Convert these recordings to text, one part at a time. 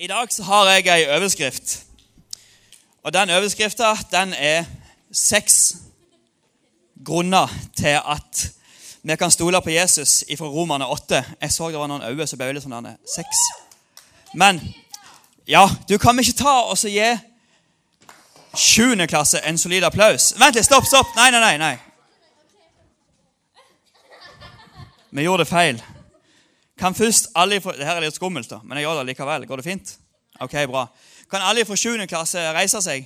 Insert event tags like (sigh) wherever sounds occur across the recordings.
I dag så har jeg ei overskrift. Og den overskrifta den er seks grunner til at vi kan stole på Jesus fra Romerne 8. Jeg så det var noen øyne som ble litt sånn seks. Men ja, du kan ikke ta og så gi sjuende klasse en solid applaus? Vent litt, stopp, stopp. Nei, nei, nei. nei. Vi gjorde det feil. Kan først alle få, Dette er litt skummelt, da, men jeg gjør det likevel. Går det fint? Ok, bra. Kan alle fra 7. klasse reise seg?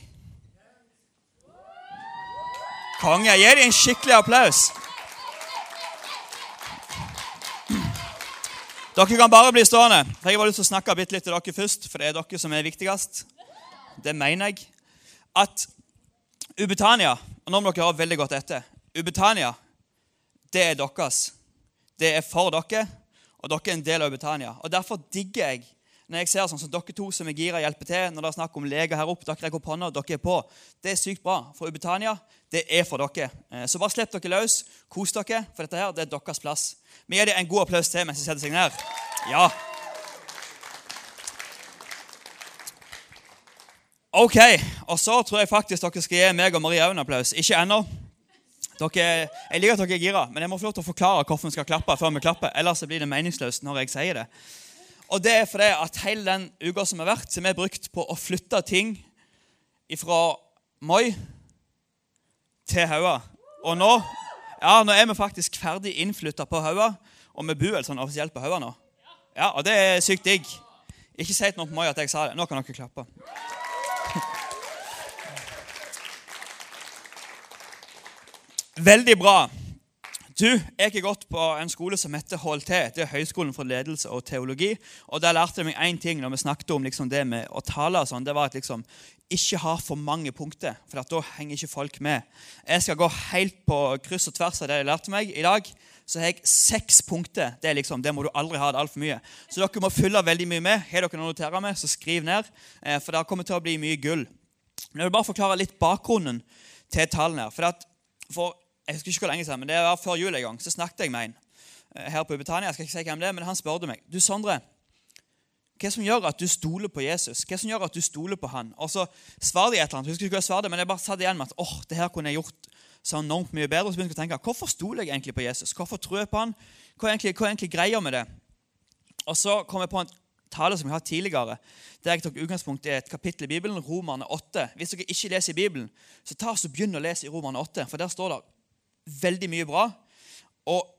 Konge. Gi dem en skikkelig applaus. Dere kan bare bli stående. for Jeg har lyst til å snakke litt til dere først, for det er dere som er viktigst. Det mener jeg. At Ubetania og Nå må dere høre veldig godt etter. Ubetania, det er deres. Det er for dere, og dere er en del av Ubetania. Og Derfor digger jeg når jeg ser sånn som dere to som er gira, hjelper til. Når det er snakk om leger her oppe, dere rekker opp hånda, dere er på. Det er sykt bra. For Ubetania, det er for dere. Eh, så bare slipp dere løs. Kos dere, for dette her, det er deres plass. Vi gir dem en god applaus til mens de setter seg ned. Ja. Ok, og så tror jeg faktisk dere skal gi meg og Maria en applaus. Ikke ennå. Dere, jeg liker at dere er gira, men jeg må få lov til å forklare hvorfor vi skal klappe før vi klapper. Ellers blir det meningsløst når jeg sier det. Og det er fordi at hele den uka som har vært, som er brukt på å flytte ting fra Moi til Haua. Og nå, ja, nå er vi faktisk ferdig innflytta på Haua, og vi bor sånn offisielt på Haua nå. Ja, Og det er sykt digg. Ikke si til noen på Moi at jeg sa det. Nå kan dere klappe. Veldig bra. Du, Jeg har gått på en skole som heter HLT. Det er Høgskolen for ledelse og teologi. Og Der lærte jeg meg én ting når vi snakket om liksom det med å tale. og sånn, Det var at liksom, ikke ha for mange punkter, for da henger ikke folk med. Jeg skal gå helt på kryss og tvers av det jeg lærte meg. I dag så har jeg seks punkter. Det liksom, det må du aldri ha. det alt for mye. Så dere må fylle veldig mye med. Har dere noe å notere med, så skriv ned. Eh, for det kommer til å bli mye gull. Men jeg vil bare forklare litt bakgrunnen til tallene her. For, at, for jeg husker ikke hvor lenge siden, men det var før jul en gang, så snakket jeg med en eh, her på Ubetania. Jeg skal ikke si hvem det men Han spurte meg du Sondre, hva som gjør at du stoler på Jesus. Hva som gjør at du stoler på han? Og så svarte jeg et eller annet. Husker ikke hva jeg svarte, men jeg bare satt igjen med at åh, det her kunne jeg gjort så enormt mye bedre. Og så begynte jeg å tenke hvorfor stoler jeg egentlig på Jesus? Hvorfor tror jeg på han? Hva er egentlig, hva er egentlig greia med det? Og så kom jeg på en tale som jeg har hatt tidligere, der jeg tok utgangspunkt i et kapittel i Bibelen, Romerne 8. Hvis dere ikke leser i Bibelen, så ta og begynn å lese i Romerne 8, for der står det veldig mye bra. Og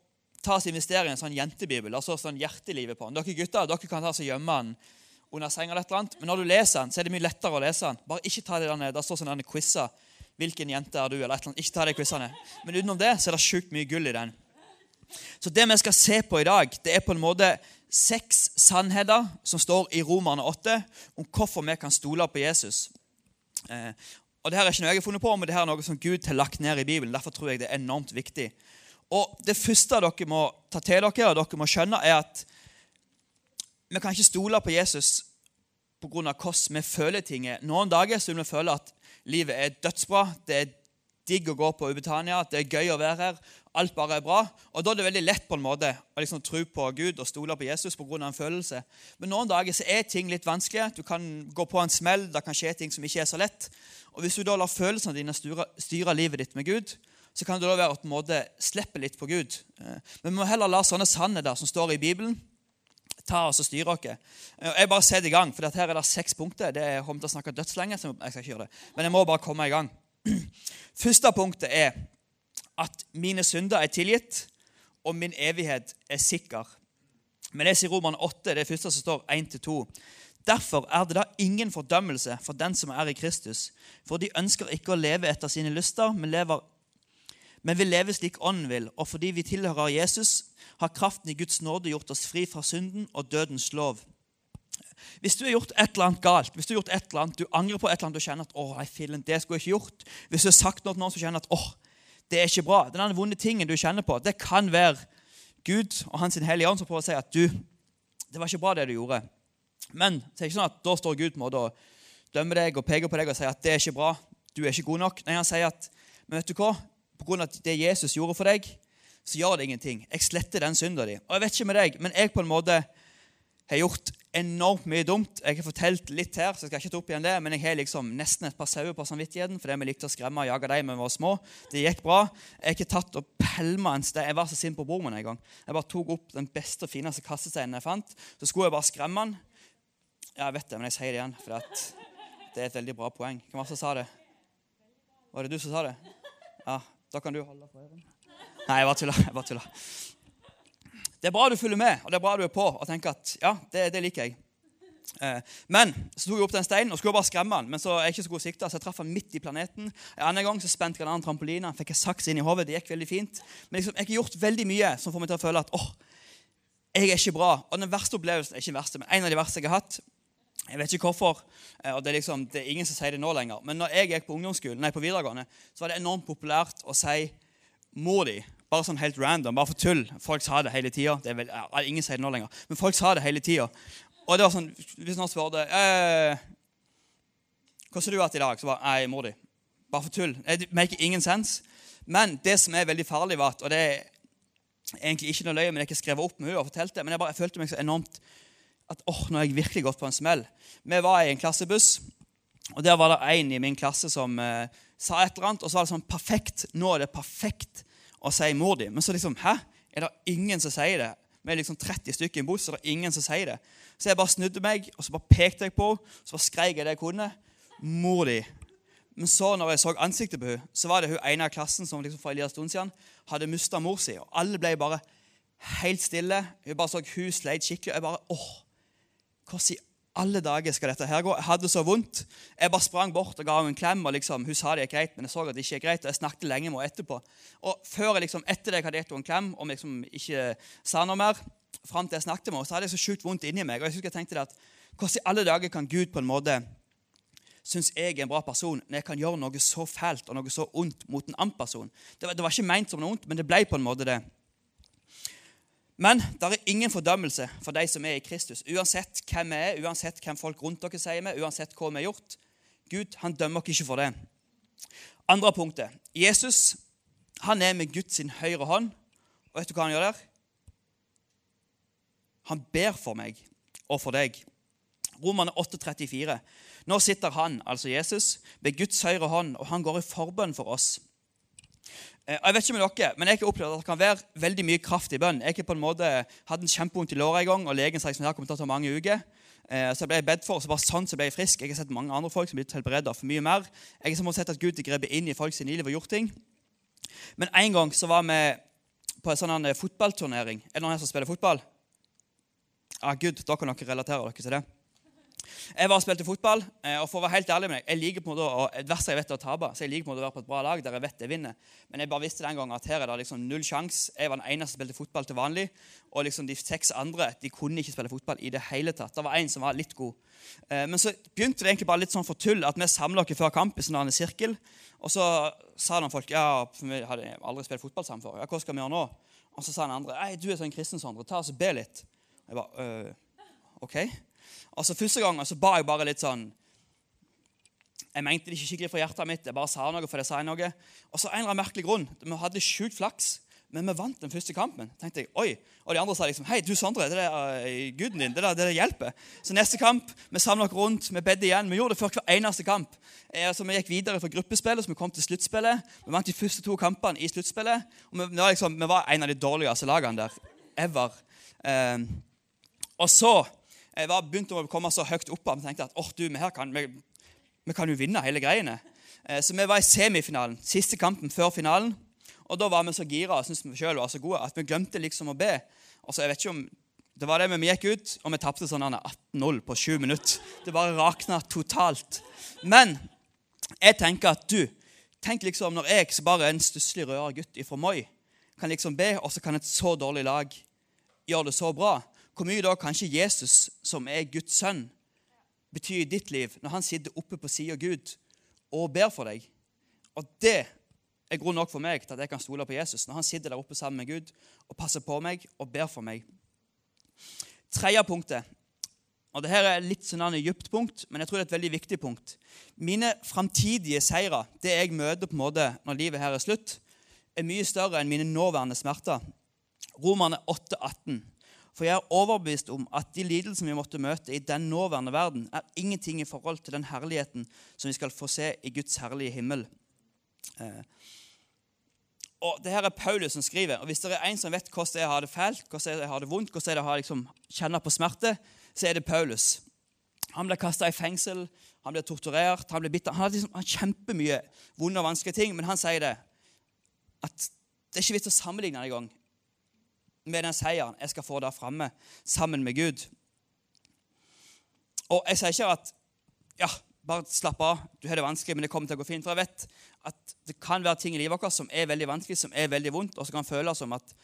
ta oss investere i en sånn jentebibel. altså sånn hjertelivet på den. Dere gutter dere kan ta og gjemme den under senga, eller et annet, men når du leser den, så er det mye lettere å lese den. Bare ikke ta det der, Der står sånne quizer. Hvilken jente er du? eller et eller annet. Ikke ta de quizene. Men utenom det så er det sjukt mye gull i den. Så det vi skal se på i dag, det er på en måte seks sannheter som står i Romerne 8 om hvorfor vi kan stole på Jesus. Eh, og det her er ikke noe jeg har funnet på, men det her er noe som Gud har lagt ned i Bibelen. Derfor tror jeg det er enormt viktig. Og Det første dere må ta til dere, og dere må skjønne, er at vi kan ikke stole på Jesus pga. hvordan vi føler ting. Noen dager så vil vi føle at livet er dødsbra. Det er digg å gå på Ubetania, det er gøy å være her. Alt bare er bra. Og Da er det veldig lett på en måte å liksom tro på Gud og stole på Jesus pga. en følelse. Men noen dager så er ting litt vanskelige. Du kan gå på en smell, det kan skje ting som ikke er så lett. Og Hvis du da lar følelsene dine styre, styre livet ditt med Gud, så kan det da være at du måte slipper litt på Gud. Eh, men vi må heller la sånne sannheter som står i Bibelen, ta oss og styre oss. Eh, jeg bare setter i gang, for her er det seks punkter. Det er om til å snakke dødslenge, så jeg skal ikke gjøre det. Men jeg må bare komme i gang. (clears throat) Første punktet er at mine synder er tilgitt, og min evighet er sikker. Men det sier Roman 8, det første som står 1-2. Derfor er det da ingen fordømmelse for den som er i Kristus. For de ønsker ikke å leve etter sine lyster, men, lever, men vil leve slik Ånden vil. Og fordi vi tilhører Jesus, har kraften i Guds nåde gjort oss fri fra synden og dødens lov. Hvis du har gjort et eller annet galt, hvis du har gjort et eller annet, du angrer på et eller annet du kjenner at åh, nei, fillen, det skulle jeg ikke gjort, Hvis du har sagt noe til noen som kjenner at åh, det er ikke bra, den vonde tingen du kjenner på, det kan være Gud og Hans hellige ånd som prøver å si at du, det var ikke bra, det du gjorde. Men det er ikke sånn at da står Gud på en måte og dømmer deg og peker på deg og sier at det er ikke bra. du er ikke god nok. Nei, Han sier at men vet du hva? på grunn av det Jesus gjorde for deg, så gjør det ingenting. Jeg sletter den synda di. Og jeg vet ikke med deg, men jeg på en måte har gjort enormt mye dumt. Jeg har fortalt litt her, så jeg skal ikke ta opp igjen det, men jeg har liksom nesten et par sauer på samvittigheten fordi vi likte å skremme og jage dem da vi var små. Det gikk bra. Jeg har ikke tatt og pælma en stein. Jeg var så sint på broren min en gang. Jeg bare tok opp den beste og fineste kassesteinen jeg fant. Så skulle jeg bare skremme den. Ja, jeg vet det, men jeg sier det igjen, for det er et veldig bra poeng. Hvem var det som sa det? Var det du som sa det? Ja, da kan du holde for øren. Nei, jeg bare tulla. Jeg bare tuller. Det er bra du følger med, og det er bra du er på og tenker at ja, det, det liker jeg. Eh, men så tok jeg opp den steinen og skulle bare skremme han, men så er jeg ikke så god sikta, så jeg traff han midt i planeten. En annen gang så spente jeg en annen trampoline, fikk jeg saks inn i hodet. Det gikk veldig fint. Men liksom, jeg har gjort veldig mye som får meg til å føle at åh, jeg er ikke bra. Og den verste opplevelsen er ikke den verste, men en av de verste jeg har hatt jeg vet ikke hvorfor, eh, og det er, liksom, det er ingen som sier det nå lenger. Men når jeg gikk på ungdomsskolen, nei, på videregående, så var det enormt populært å si mor di. Bare sånn helt random, bare for tull. Folk sa det hele tida. Ingen sier det nå lenger, men folk sa det hele tida. Og det var sånn, Hvis noen spurte eh, 'Hvordan har du vært i dag?' så bare jeg mor di'. Bare for tull. Det make ingen sense. Men det som er veldig farlig, var at, og det er egentlig ikke noe løye, men jeg har ikke skrevet opp med henne og fortalt det, men jeg, bare, jeg følte meg så enormt at åh, oh, nå har jeg virkelig gått på en smell. Vi var i en klassebuss, og der var det en i min klasse som eh, sa et eller annet, og så var det sånn perfekt. Nå er det perfekt å sier mor di. Men så liksom Hæ? Er det ingen som sier det? Vi er liksom 30 stykker i en buss, og det er ingen som sier det. Så jeg bare snudde meg, og så bare pekte jeg på henne, så bare skreik jeg det jeg kunne. Mor di. Men så når jeg så ansiktet på henne, så var det hun ene av klassen som liksom for en liten stund siden hadde mista mor si. Og alle ble bare helt stille. Hun bare så hun sleit skikkelig. Og jeg bare åh, hvordan i alle dager skal dette her gå? Jeg hadde så vondt. Jeg bare sprang bort og ga henne en klem. og liksom, Hun sa det gikk greit, men jeg så at det ikke gikk greit, og jeg snakket lenge med henne etterpå. Og før jeg liksom, etter det jeg hadde gitt henne en klem og liksom ikke sa noe mer, fram til jeg snakket med henne, så hadde jeg så sjukt vondt inni meg. og jeg husker jeg tenkte at Hvordan i alle dager kan Gud på en måte synes jeg er en bra person når jeg kan gjøre noe så fælt og noe så ondt mot en annen person? Det var, det var ikke ment som noe ondt, men det ble på en måte det. Men det er ingen fordømmelse for de som er i Kristus. Uansett hvem vi er, uansett hvem folk rundt dere sier vi, uansett hva vi har gjort. Gud han dømmer oss ikke for det. Andre punktet. Jesus han er med Guds høyre hånd. Og vet du hva han gjør der? Han ber for meg og for deg. Romerne 8,34. Nå sitter han, altså Jesus, ved Guds høyre hånd, og han går i forbønn for oss. Eh, jeg vet ikke med dere, men jeg har opplevd at det kan være veldig mye kraft i bønn. Jeg har på en måte hatt en kjempevondt i låret en gang, og legen sa at det kom til å ta mange uker. Eh, så jeg ble bedt for, og så bare sånn så ble jeg frisk. Jeg har sett mange andre folk som blitt helbreda for mye mer. Jeg har sett at Gud har grepet inn i folks liv og gjort ting. Men en gang så var vi på en sånn fotballturnering. Er det noen her som spiller fotball? Ja, ah, Gud, da kan dere relatere dere til det. Jeg var og spilte fotball, eh, og for å være helt ærlig med deg, jeg liker på en måte å, jeg vet å tape. Så jeg liker på en måte å være på et bra lag der jeg vet jeg vinner. Men jeg bare visste den gangen at her er det liksom null sjanse. Jeg var den eneste som spilte fotball til vanlig. Og liksom de seks andre de kunne ikke spille fotball i det hele tatt. Det var en som var litt god. Eh, men så begynte det egentlig bare litt sånn for tull at vi samla oss før kamp i sånn sirkel. Og så sa noen folk ja, vi hadde aldri spilt fotball sammen før. Ja, hva skal vi gjøre nå? Og så sa den andre Ei, du er sånn kristen, Sondre. Ta oss og be litt. Jeg bare, øh, ok. Altså Første gangen så ba jeg bare litt sånn Jeg mente det ikke skikkelig fra hjertet mitt. Jeg bare sa noe for det sa jeg noe. Og så en eller annen merkelig grunn. Vi hadde sjukt flaks, men vi vant den første kampen. tenkte jeg, oi. Og de andre sa liksom Hei, du Sondre, det er uh, guden din. Det der, det der hjelper. Så neste kamp, vi samla oss rundt, vi bedde igjen. Vi gjorde det før hver eneste kamp. Eh, altså, Vi gikk videre fra gruppespillet, så vi kom til sluttspillet. Vi vant de første to kampene i sluttspillet. Og vi, var liksom, vi var en av de dårligste lagene der ever. Um, og så jeg var begynte å komme så høyt opp at vi tenkte at oh, du, vi, kan, vi, vi, kan jo vinne hele greiene. Eh, så vi var i semifinalen, siste kampen før finalen. Og da var vi så gira og syntes vi selv var så gode at vi glemte liksom å be. Og så jeg vet ikke om det var det, Vi gikk ut, og vi tapte sånn 18-0 på sju minutter. Det bare rakna totalt. Men jeg tenker at du Tenk liksom når jeg, som bare en stusslig rødere gutt fra Moi, kan liksom be, og så kan et så dårlig lag gjøre det så bra hvor mye da kanskje Jesus, som er Guds sønn, betyr i ditt liv når han sitter oppe på sida av Gud og ber for deg. Og det er grunn nok for meg til at jeg kan stole på Jesus når han sitter der oppe sammen med Gud og passer på meg og ber for meg. Tredje punktet, og det her er litt sånn et dypt punkt, men jeg tror det er et veldig viktig punkt. Mine framtidige seire, det jeg møter på en måte når livet her er slutt, er mye større enn mine nåværende smerter. Romerne 8, 18. For jeg er overbevist om at de lidelsene vi måtte møte i den nåværende verden, er ingenting i forhold til den herligheten som vi skal få se i Guds herlige himmel. Eh, og det her er Paulus som skriver. og Hvis det er en som vet hvordan jeg har det fælt, hvordan jeg har det vondt, hvordan jeg har liksom, kjenner på smerte, så er det Paulus. Han ble kasta i fengsel, han ble torturert, han ble bitt Han har liksom, kjempemye vonde og vanskelige ting, men han sier det. At det er ikke vits å sammenligne en gang med den seieren jeg skal få der framme sammen med Gud. Og jeg sier ikke at ja, bare slapp av, du har det vanskelig, men det kommer til å gå fint. For jeg vet at det kan være ting i livet vårt som er veldig vanskelig, som er veldig vondt, og som kan føles som at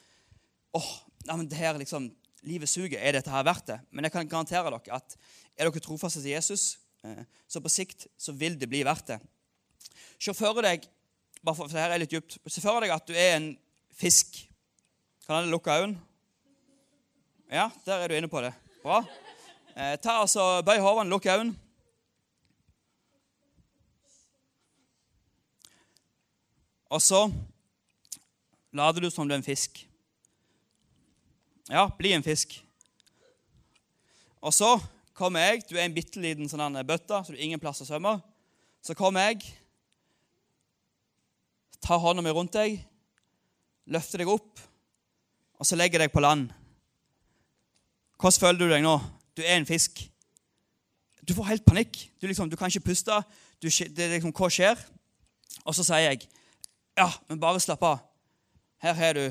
åh, ja, men det her liksom, livet suger. Er dette her verdt det? Men jeg kan garantere dere at er dere trofaste til Jesus, eh, så på sikt så vil det bli verdt det. Se for deg bare for, for det her er litt djupt, se for deg at du er en fisk. Kan alle lukke øynene? Ja, der er du inne på det. Bra. Eh, ta altså, Bøy hodene, lukk øynene. Og så later du som du er en fisk. Ja, bli en fisk. Og så kommer jeg. Du er en bitte liten sånn bøtte, så du har ingen plass å svømme. Så kommer jeg, tar hånda mi rundt deg, løfter deg opp, og så legger deg på land. Hvordan føler du deg nå? Du er en fisk. Du får helt panikk. Du, liksom, du kan ikke puste. Du, det er liksom, Hva skjer? Og så sier jeg ja, men bare slapp av. Her har du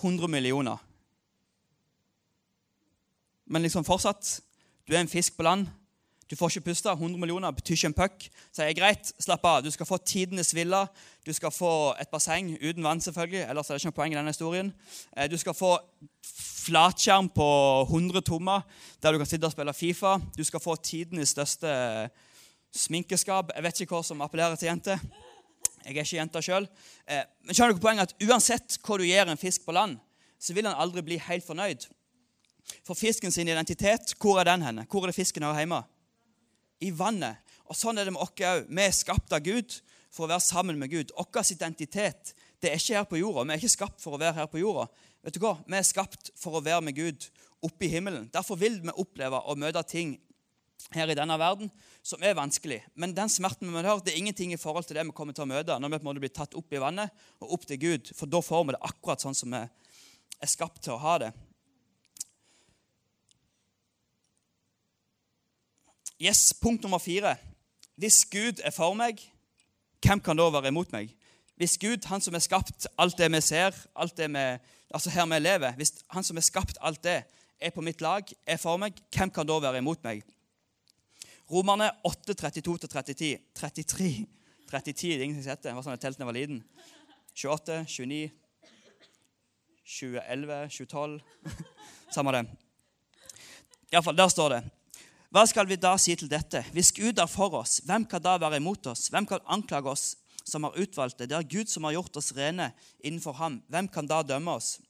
100 millioner. Men liksom fortsatt Du er en fisk på land. Du får ikke puste. 100 millioner betyr ikke en puck. Så jeg greit, slapp av. Du skal få tidenes villa. Du skal få et basseng uten vann, selvfølgelig. Ellers er det ikke noe poeng i denne historien. Eh, du skal få flatskjerm på 100 tommer der du kan sitte og spille Fifa. Du skal få tidenes største sminkeskap. Jeg vet ikke hva som appellerer til jenter. Jeg er ikke jenta sjøl. Eh, men skjønner dere poenget at uansett hva du gir en fisk på land, så vil han aldri bli helt fornøyd. For fisken sin identitet, hvor er den henne? Hvor er det fisken hører hjemme? I vannet. Og Sånn er det med oss òg. Vi er skapt av Gud for å være sammen med Gud. Vår identitet det er ikke her på jorda. Vi er ikke skapt for å være her på jorda. Vet du hva? Vi er skapt for å være med Gud oppe i himmelen. Derfor vil vi oppleve å møte ting her i denne verden som er vanskelig. Men den smerten vi møter, det er ingenting i forhold til det vi kommer til å møte når vi på en måte blir tatt opp i vannet og opp til Gud. For da får vi det akkurat sånn som vi er skapt til å ha det. Yes, Punkt nummer fire. Hvis Gud er for meg, hvem kan da være imot meg? Hvis Gud, han som har skapt alt det vi ser, alt det vi, altså her vi lever, hvis han som har skapt alt det, er på mitt lag, er for meg, hvem kan da være imot meg? Romerne 8, 32-33. 33, 30, det er ingen som heter. Det var sånn jeg telte da jeg var liten. 28, 29, 2011, 2012 Samme det. Iallfall, der står det. Hva skal vi da si til dette? Hvis Gud er for oss, hvem kan da være imot oss? Hvem kan anklage oss som har utvalgt det? Det er Gud som har gjort oss rene innenfor ham. Hvem kan da dømme oss?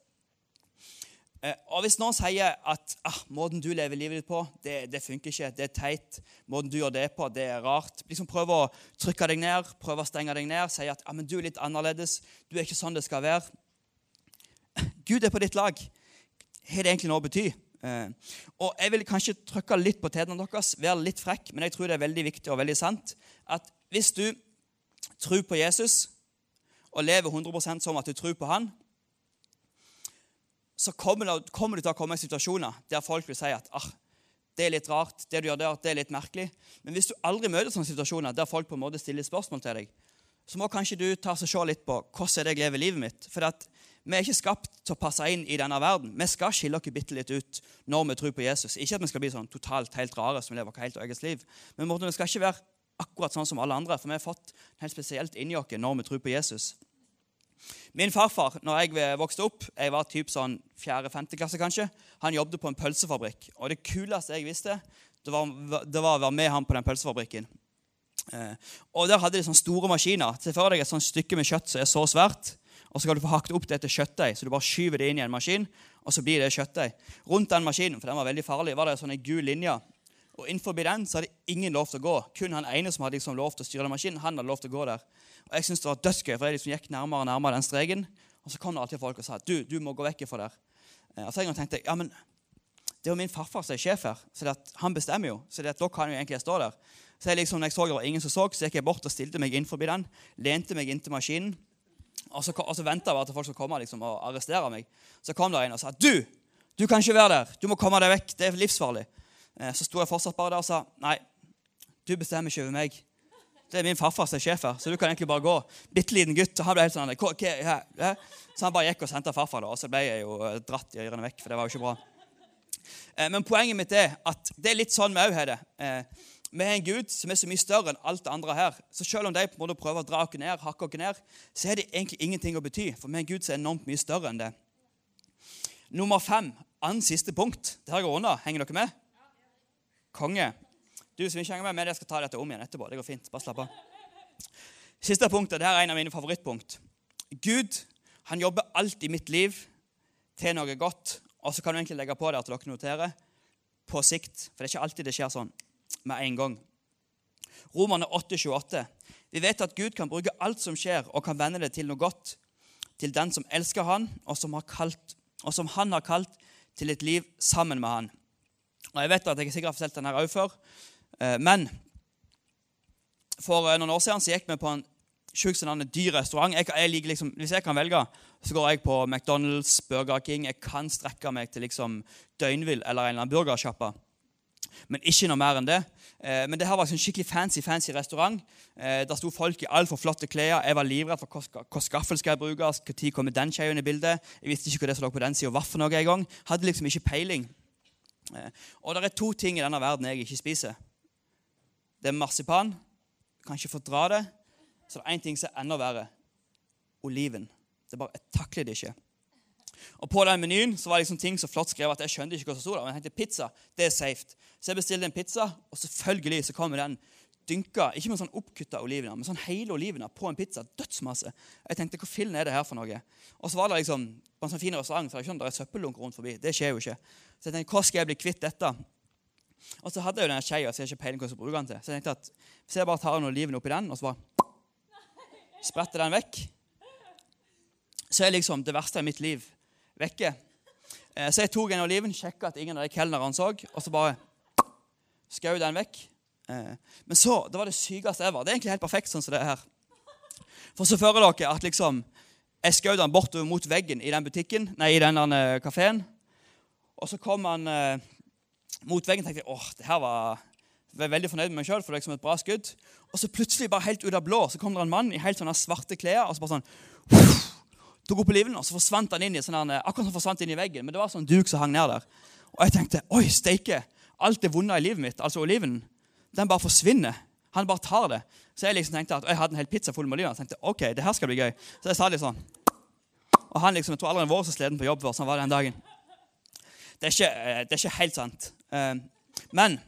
Eh, og Hvis noen sier at ah, måten du lever livet ditt på, det, det, funker ikke, det er teit, måten du gjør det på, det er rart liksom Prøv å trykke deg ned, prøv å stenge deg ned, si at ah, men du er litt annerledes, du er ikke sånn det skal være. Gud er på ditt lag. Har det egentlig noe å bety? Eh, og Jeg vil kanskje trykke litt på tærne deres, være litt frekk, men jeg tror det er veldig viktig og veldig sant at hvis du tror på Jesus og lever 100% som at du tror på han, så kommer du, til å komme i situasjoner der folk vil si at ah, det er litt rart, det du gjør der, det er litt merkelig. Men hvis du aldri møter sånne situasjoner der folk på en måte stiller spørsmål til deg, så må kanskje du ta og se litt på hvordan jeg lever livet mitt. For at vi er ikke skapt til å passe inn i denne verden. Vi skal skille oss bitte litt ut når vi tror på Jesus. Ikke at vi skal bli sånn totalt helt rare som lever vårt helt eget liv. Men vi skal ikke være akkurat sånn som alle andre, for vi har fått helt spesielt inni oss når vi tror på Jesus. Min farfar når jeg vokste opp, jeg var typ sånn 4.-5. klasse kanskje, han jobbet på en pølsefabrikk. Og det kuleste jeg visste, det var, det var å være med han på den pølsefabrikken. Eh, og Der hadde de sånne store maskiner. Se for deg et sånt stykke med kjøtt som er så svært. Og så skal du få hakket opp dette kjøttdeig, så du bare skyver det inn i en maskin. og så blir det kjøttdeig. Rundt den maskinen for den var veldig farlig, var det sånn en gul linje. Og Innenfor den så hadde ingen lov til å gå. Kun han ene som hadde liksom lov til å styre den maskinen, han hadde lov til å gå der. Og Jeg syntes det var dødsgøy, for jeg liksom gikk nærmere og nærmere den streken. Og så kom det alltid folk og sa du, du må gå vekk ifra der. Eh, og så tenkte jeg ja, men det er jo min farfar som er sjef her, så han bestemmer jo. Så da kan jo egentlig jeg stå der. Så jeg liksom, når jeg så det var ingen som så, så gikk jeg bort og stilte meg inn forbi den. Lente meg inntil maskinen. Og så, og så venta jeg bare til folk skulle komme liksom, og arrestere meg. Så kom det en og sa du, du kan ikke være der. Du må komme deg vekk. Det er livsfarlig. Eh, så sto jeg fortsatt bare der og sa nei, du bestemmer ikke over meg. Det er min farfar som er sjef her, så du kan egentlig bare gå. Bitte liten gutt. og han ble helt sånn, hva, hva, Så han bare gikk og sendte farfar, da, og så ble jeg jo eh, dratt i ørene vekk. for det var jo ikke bra. Eh, men poenget mitt er at det er litt sånn vi òg har det. Vi har en Gud som er så mye større enn alt det andre her. Så selv om de på en måte prøver å dra oss ned, hakke oss ned, så er det egentlig ingenting å bety. For vi har en Gud som er enormt mye større enn det. Nummer fem, annet siste punkt. Det her går unna. Henger dere med? Konge. Du som ikke henger med, men jeg skal ta dette om igjen etterpå. Det går fint. Bare slapp av. Siste punktet. Dette er en av mine favorittpunkt. Gud han jobber alt i mitt liv til noe godt. Og så kan du egentlig legge på det at dere noterer på sikt. For det er ikke alltid det skjer sånn med en gang. Romerne 8,28. Vi vet at Gud kan bruke alt som skjer, og kan vende det til noe godt. Til den som elsker Han, og som, kalt, og som Han har kalt til et liv sammen med Han. Og Jeg vet at jeg sikkert har fortalt denne òg før, Eh, men for eh, noen år siden så gikk vi på en sjukt dyr restaurant. Jeg, jeg liksom, hvis jeg kan velge, så går jeg på McDonald's, Burger King. Jeg kan strekke meg til liksom Døgnvill eller en eller annen burgersjappe. Men ikke noe mer enn det. Eh, men det her var en sånn skikkelig fancy fancy restaurant. Eh, der sto folk i altfor flotte klær. Jeg var livredd for hvilken skaffel skal jeg bruke. Når kommer den skjeen i bildet? Jeg visste ikke hva det som lå på den sida var for noe engang. Hadde liksom ikke peiling. Eh, og det er to ting i denne verden jeg ikke spiser. Det er marsipan. Kan ikke fordra det. Så det er én ting som er enda verre. Oliven. Det er bare, Jeg takler det ikke. Og På den menyen så var det liksom ting så flott skrevet at jeg skjønte ikke hva som sto der. Men jeg tenkte pizza, det er safe. Så jeg bestilte en pizza, og selvfølgelig så kommer den dynka Ikke med sånn oppkutta olivener, men sånn hele olivener på en pizza. Dødsmasse. Jeg tenkte, Hva fillen er det her for noe? Og så var det liksom på en sånn fin restaurant, så det er ikke sånn, søppeldunk rundt forbi. Det skjer jo ikke. Så jeg tenkte, hvordan skal jeg bli kvitt dette? Og så hadde jeg jo denne skeia, så jeg har ikke peiling hva jeg skal bruke den til. Så jeg tenkte at hvis jeg bare tar en oliven oppi den, og så bare spretter den vekk, så er liksom det verste i mitt liv vekke. Eh, så jeg tok en oliven, sjekka at ingen av de kelnerne så, og så bare skau den vekk. Eh, men så, det var det sykeste ever. Det er egentlig helt perfekt sånn som det er her. For så fører dere at liksom jeg skjøt den bortover mot veggen i den butikken, nei, i den kafeen. Og så kom han mot veggen tenkte jeg åh, det her var jeg var veldig fornøyd med meg sjøl. For det er liksom et bra skudd. Og så plutselig, bare helt ut av blå, så kom det en mann i helt sånne svarte klær. og så bare sånn, tok opp oliven, og så forsvant han inn i sånn, akkurat som forsvant inn i veggen. Men det var sånn duk som hang ned der. Og jeg tenkte oi, steike, alt det vonde i livet mitt, altså oliven, den bare forsvinner. Han bare tar det. Så jeg liksom tenkte at jeg hadde en hel pizza full med oliven. Og tenkte, ok, det her skal bli gøy. Så jeg sa litt sånn. Og han liksom, jeg tror han var så sliten på jobb før. sånn var det den dagen. Det er, ikke, eh, det er ikke, helt sant. Eh, men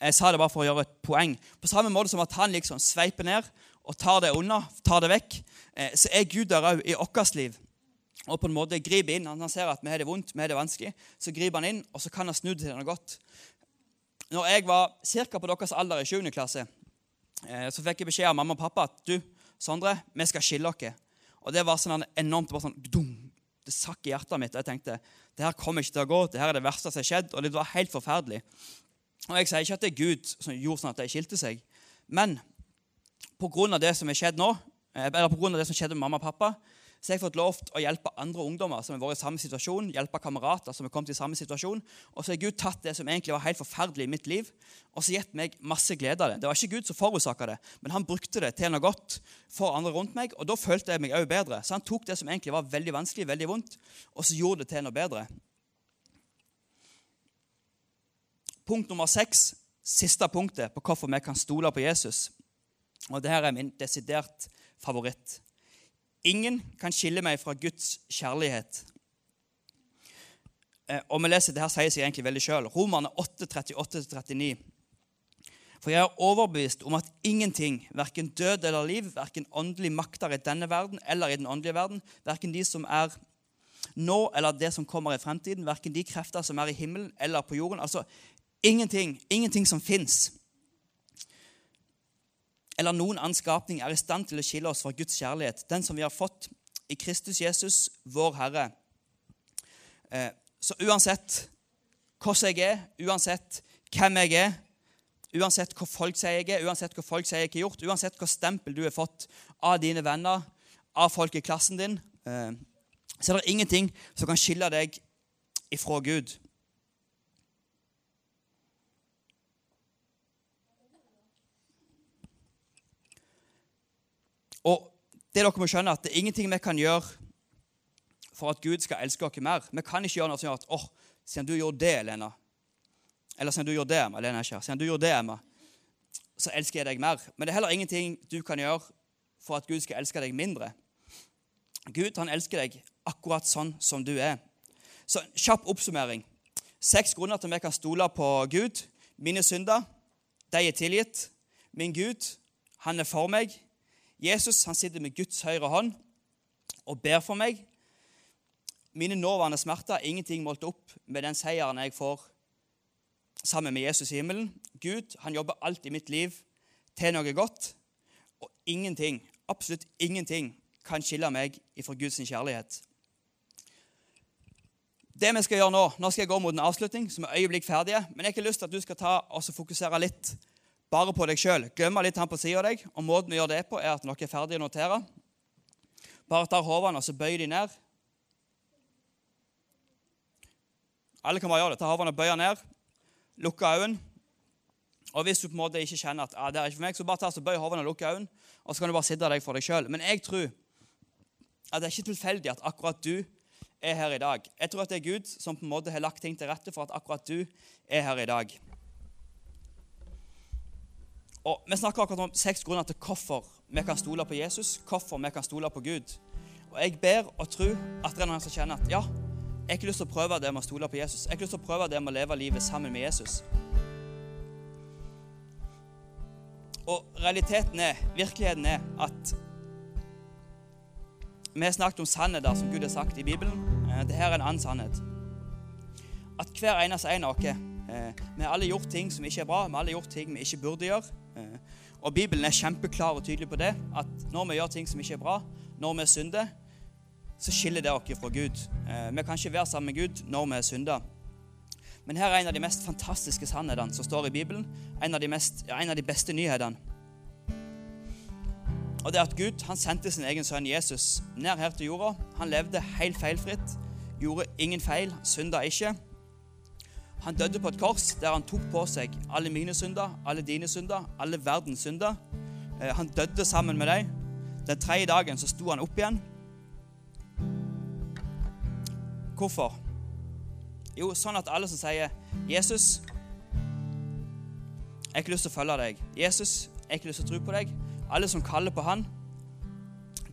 jeg sa det bare for å gjøre et poeng. På samme måte som at han liksom sveiper ned og tar det unna, tar det vekk, eh, så er Gud der òg i vårt liv. Og på en måte griper inn. Han ser at vi har det vondt, vi har det vanskelig. Så griper han inn, og så kan han snu det til noe godt. Når jeg var ca. på deres alder i 7. klasse, så fikk jeg beskjed av mamma og pappa at du, Sondre, vi skal skille oss. Og det var sånn enormt bare sånn, dum, Det sakk i hjertet mitt. og jeg tenkte det her kommer ikke til å gå. Det her er det verste som har skjedd. Og det var helt forferdelig. Og Jeg sier ikke at det er Gud som gjorde sånn at de skilte seg. Men pga. det som har skjedd nå, eh, eller på grunn av det som skjedde med mamma og pappa, så har jeg fått lov til å hjelpe andre ungdommer som har vært i samme situasjon, hjelpe kamerater som har kommet i samme situasjon. Og så har Gud tatt det som egentlig var helt forferdelig i mitt liv, og så gitt meg masse glede av det. Det var ikke Gud som forårsaka det, men han brukte det til noe godt for andre rundt meg, og da følte jeg meg òg bedre. Så han tok det som egentlig var veldig vanskelig, veldig vondt, og så gjorde det til noe bedre. Punkt nummer seks, siste punktet på hvorfor vi kan stole på Jesus. Og det her er min desidert favoritt. Ingen kan skille meg fra Guds kjærlighet. Eh, og vi leser, det her sier seg egentlig veldig sjøl. Romerne 8, 38-39. For jeg er overbevist om at ingenting, verken død eller liv, verken åndelig makter i denne verden eller i den åndelige verden, verken de som er nå eller det som kommer i fremtiden, verken de krefter som er i himmelen eller på jorden Altså ingenting, ingenting som fins, eller noen annen skapning er i stand til å skille oss fra Guds kjærlighet, den som vi har fått i Kristus Jesus, vår Herre. Eh, Så uansett hvordan jeg er, uansett hvem jeg er, uansett hva folk sier jeg er, uansett hva folk sier jeg ikke har gjort, uansett hva stempel du har fått av dine venner, av folk i klassen din, eh, så er det ingenting som kan skille deg ifra Gud. Og det dere må skjønne at det er ingenting vi kan gjøre for at Gud skal elske oss mer. Vi kan ikke gjøre noe som gjør at åh, oh, siden du gjorde det, Elena Eller siden du gjorde det, Emma. Elena ikke. Siden du gjorde det, Emma, så elsker jeg deg mer. Men det er heller ingenting du kan gjøre for at Gud skal elske deg mindre. Gud han elsker deg akkurat sånn som du er. Så Kjapp oppsummering. Seks grunner til at vi kan stole på Gud. Mine synder, de er tilgitt. Min Gud, han er for meg. Jesus han sitter med Guds høyre hånd og ber for meg. Mine nåværende smerter er ingenting målt opp med den seieren jeg får sammen med Jesus i himmelen. Gud han jobber alt i mitt liv til noe godt. Og ingenting, absolutt ingenting, kan skille meg ifra Guds kjærlighet. Det vi skal gjøre Nå nå skal jeg gå mot en avslutning, som er øyeblikk ferdige. Men jeg har ikke lyst til at du skal ta og fokusere litt bare på deg sjøl. Glemme litt han på sida av deg. Og Måten vi gjør det på, er at når dere er ferdige å notere, bare tar hodene og så bøyer de ned. Alle kan bare gjøre det. Ta hodene og bøye ned. Lukke øynene. Og Hvis du på en måte ikke kjenner at ah, det er ikke for meg, så bare ta så bøy hodene og lukk øynene, og så kan du bare sitte deg for deg sjøl. Men jeg tror at det er ikke tilfeldig at akkurat du er her i dag. Jeg tror at det er Gud som på en måte har lagt ting til rette for at akkurat du er her i dag. Og Vi snakker akkurat om seks grunner til hvorfor vi kan stole på Jesus, hvorfor vi kan stole på Gud. Og Jeg ber og tror at det er noen som kjenner at ja, jeg har ikke lyst til å prøve det med å stole på Jesus. Jeg har ikke lyst til å prøve det med å leve livet sammen med Jesus. Og realiteten er, virkeligheten er, at vi har snakket om sannheter som Gud har sagt i Bibelen. Eh, Dette er en annen sannhet. At hver eneste en av oss eh, Vi har alle gjort ting som ikke er bra. Vi har alle gjort ting vi ikke burde gjøre. Eh, og Bibelen er kjempeklar og tydelig på det. At når vi gjør ting som ikke er bra, når vi er synder, så skiller det oss fra Gud. Vi kan ikke være sammen med Gud når vi er synder. Men her er en av de mest fantastiske sannhetene som står i Bibelen. En av de, mest, en av de beste nyhetene. Og det er at Gud han sendte sin egen sønn Jesus ned her til jorda. Han levde helt feilfritt, gjorde ingen feil, synda ikke. Han døde på et kors der han tok på seg alle mine synder, alle dine synder, alle verdens synder. Eh, han døde sammen med deg. Den tredje dagen så sto han opp igjen. Hvorfor? Jo, sånn at alle som sier 'Jesus, jeg har ikke lyst til å følge deg'. 'Jesus, jeg har ikke lyst til å tro på deg'. Alle som kaller på Han,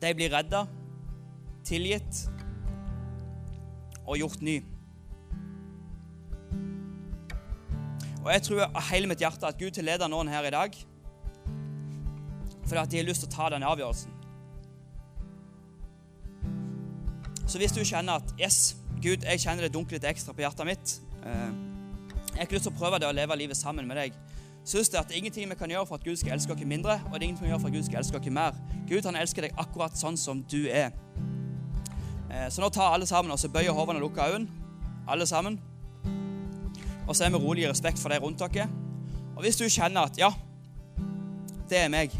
de blir redda, tilgitt og gjort ny. Og Jeg tror av hele mitt hjerte at Gud tilleder noen her i dag fordi at de har lyst til å ta den avgjørelsen. Så hvis du kjenner at yes, Gud, jeg kjenner det dunker litt ekstra på hjertet mitt eh, Jeg har ikke lyst til å prøve det å leve livet sammen med deg synes det at det er ingenting vi kan gjøre for at Gud skal elske oss mindre, og det er ingenting vi kan gjøre for at Gud skal elske oss mer. Gud han elsker deg akkurat sånn som du er. Eh, så nå tar alle sammen og så bøyer hodene og lukker øynene. Alle sammen. Og så er vi rolig i respekt for de rundt dere. Og hvis du kjenner at ja, det er meg,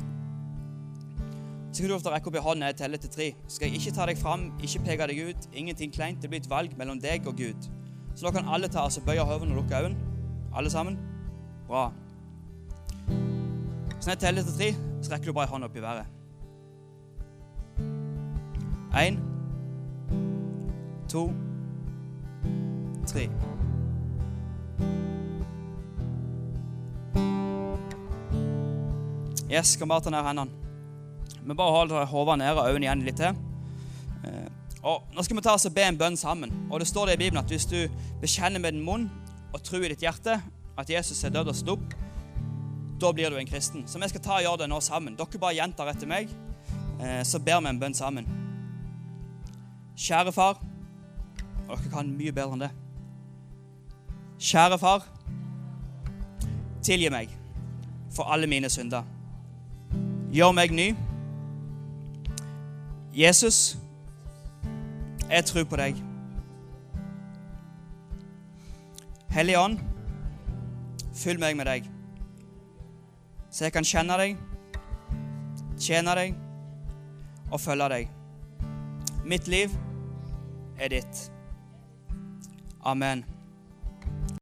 så kan du ofte rekke opp i hånden jeg teller til tre. Skal jeg ikke ta deg fram, ikke peke deg ut, ingenting kleint. Det blir et valg mellom deg og Gud. Så nå kan alle ta og bøye hodet og lukke øynene. Alle sammen. Bra. Så når jeg teller til tre, så rekker du bare hånda opp i været. Én, to, tre. Yes, skal bare ta ned hendene. Vi bare holder hodet nede og øynene igjen litt til. Eh, og Nå skal vi ta oss og be en bønn sammen. Og Det står det i Bibelen at hvis du bekjenner med din munn og tror i ditt hjerte at Jesus er død og stått opp, da blir du en kristen. Så vi skal ta og gjøre det nå sammen. Dere bare gjentar etter meg, eh, så ber vi en bønn sammen. Kjære far Og dere kan mye bedre enn det. Kjære far, tilgi meg for alle mine synder. Gjør meg ny. Jesus, jeg tror på deg. Hellige ånd, fyll meg med deg, så jeg kan kjenne deg, tjene deg og følge deg. Mitt liv er ditt. Amen.